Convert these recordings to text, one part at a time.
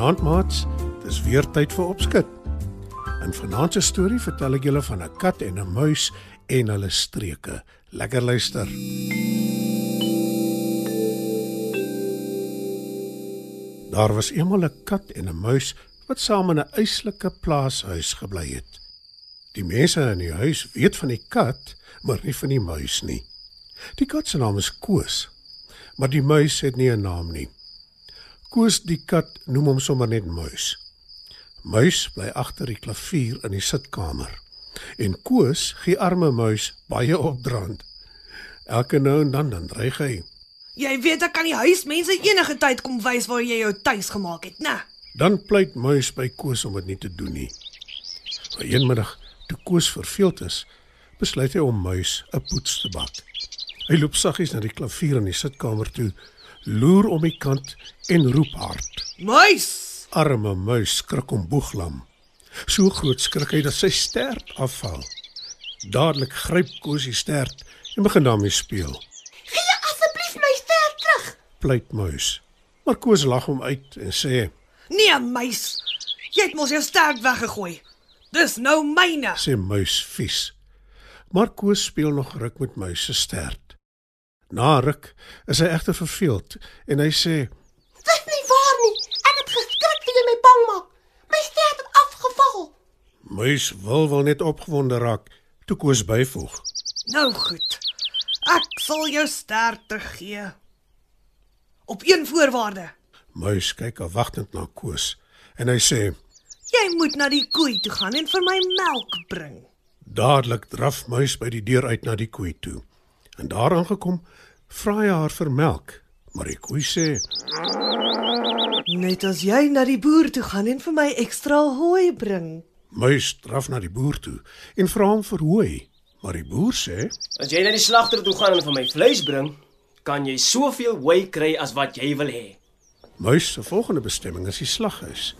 Goeienaand maats. Dis weer tyd vir opskud. In vanaand se storie vertel ek julle van 'n kat en 'n muis en hulle streke. Lekker luister. Daar was eendag 'n kat en 'n muis wat saam in 'n eislike plaashuis gebly het. Die mense in die huis weet van die kat, maar nie van die muis nie. Die kat se naam is Koos, maar die muis het nie 'n naam nie. Koos die kat noem hom sommer net Muis. Muis bly agter die klavier in die sitkamer. En Koos gee arme Muis baie opdrand. Elke nou en dan dan dreig hy. Jy weet ek kan die huismense enige tyd kom wys waar jy jou tuis gemaak het, né? Dan pleit Muis by Koos om dit nie te doen nie. Maar eenmiddag, toe Koos verveeld is, besluit hy om Muis 'n poets te bak. Hy loop saggies na die klavier in die sitkamer toe, loer om die kant en roep hard. Muis. Arme muis skrik om boeglam. So groot skrik hy dat sy stert afval. Dadelik gryp Koos die stert en begin daarmee speel. Gee asseblief my ster terug. Pleit muis. Maar Koos lag hom uit en sê: Nee, muis. Jy het mos jou sterk weggegooi. Dis nou myne. "Sê muis vies." Maar Koos speel nog ruk met muis se stert. Na ruk is hy egter verveeld en hy sê: Dis nie waar nie. Ek het geskrik toe jy my bang maak. My ster het afgeval. "Muis wil wel net opgewonde raak." Toe Koos byvoeg: Nou goed. Ek sal jou sterk teruggee. Op een voorwaarde. Muis kyk afwagtend na Koos en hy sê: Jy moet na die koei toe gaan en vir my melk bring. Dadelik draf muis by die deur uit na die koei toe. En daar aangekom, vra hy haar vir melk, maar die koei sê: Net as jy na die boer toe gaan en vir my ekstra hooi bring. "Muis draf na die boer toe en vra hom vir hooi." Maar die boer sê: As jy na die slagter toe gaan en vir my vleis bring, kan jy soveel hooi kry as wat jy wil hê. "Muis se volgende bestemming is die slaghuis."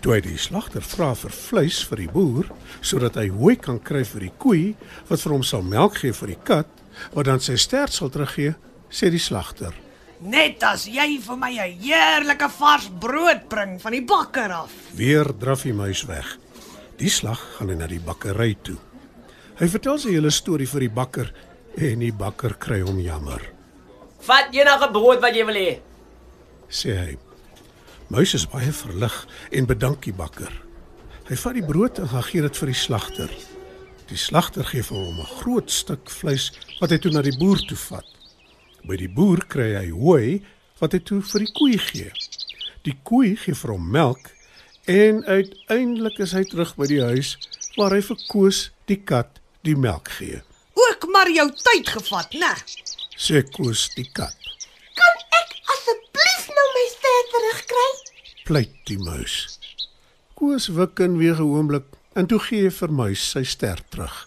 Toe hy die slagter vra vir vleis vir die boer sodat hy hooi kan kry vir die koei wat vir hom sal melk gee vir die kat wat dan sy stert sal teruggee, sê die slagter: Net as jy vir my 'n heerlike vars brood bring van die bakker af. Weer draf die muis weg. Die slag gaan hy na die bakkery toe. Hy vertel sy hele storie vir die bakker en die bakker kry hom jammer, Vat enige brood wat jy wil hê. sê hy. Muis is baie verlig en bedank die bakker. Hy vat die brood en gaan gee dit vir die slagter. Die slagter gee vir hom 'n groot stuk vleis wat hy toe na die boer toe vat. By die boer kry hy hooi wat hy toe vir die koei gee. Die koei gee vir hom melk en uiteindelik is hy terug by die huis waar hy vir Koos die kat die melk gee. Ook maar jou tyd gevat, né? Sê Koos die kat. Kan ek asseblief nou my ster terugkry? pleit die muis. Koos wik en weer 'n oomblik en toe gee vir muis sy ster terug.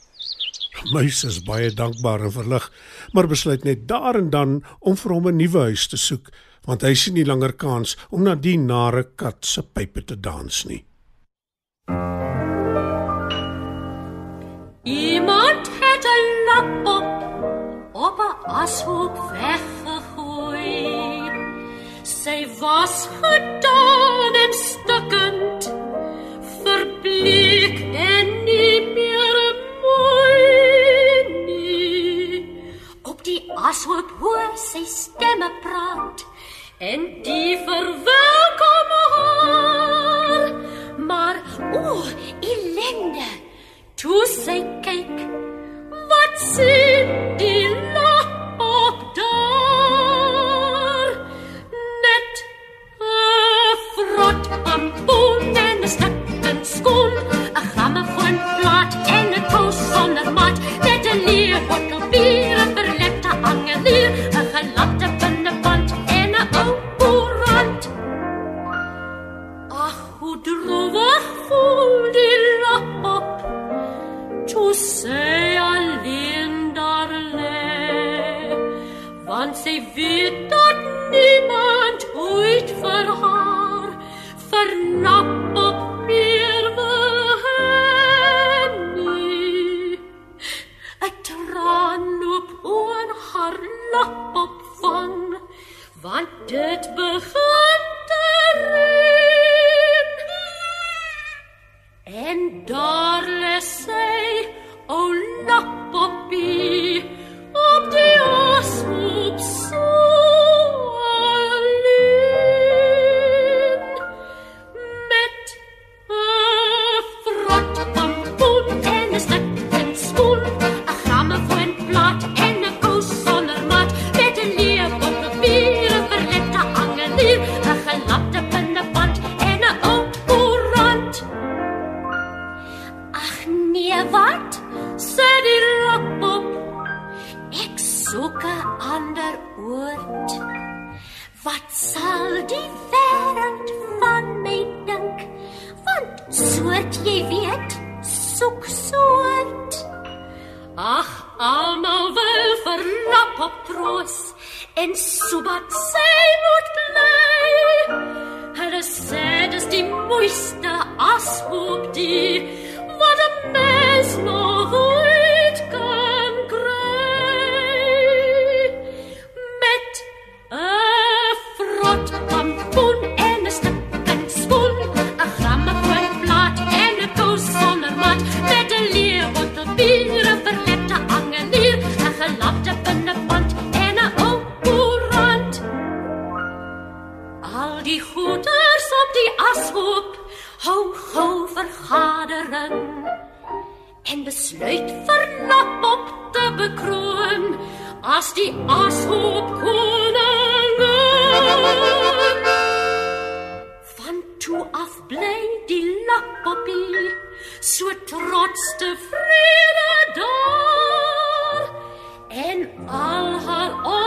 Muis is baie dankbaar en verlig, maar besluit net daar en dan om vir hom 'n nuwe huis te soek, want hy sien nie langer kans om na die nare kat se pype te dans nie. Iemand het 'n lap op op 'n ashoop weggegooi. Sy was gedaan en stukkend, Toe sy kyk, wat sien die En ander oord. Wat sal die wêreld van my dink? Want soort jy weet, soek soort. Ag, almal wil vir lapop troos en sobat sy moet bly. Maat, met 'n leeu op bier 'n verlepte angelier, 'n gelapte binneband en 'n ou koerant. Al die goeders op die ashoop hou gou vergadering en besluit vir Lapop te bekroon as die ashoop koningin. Bly die Lapoppie so trots tevrede daar. En al haar onderdane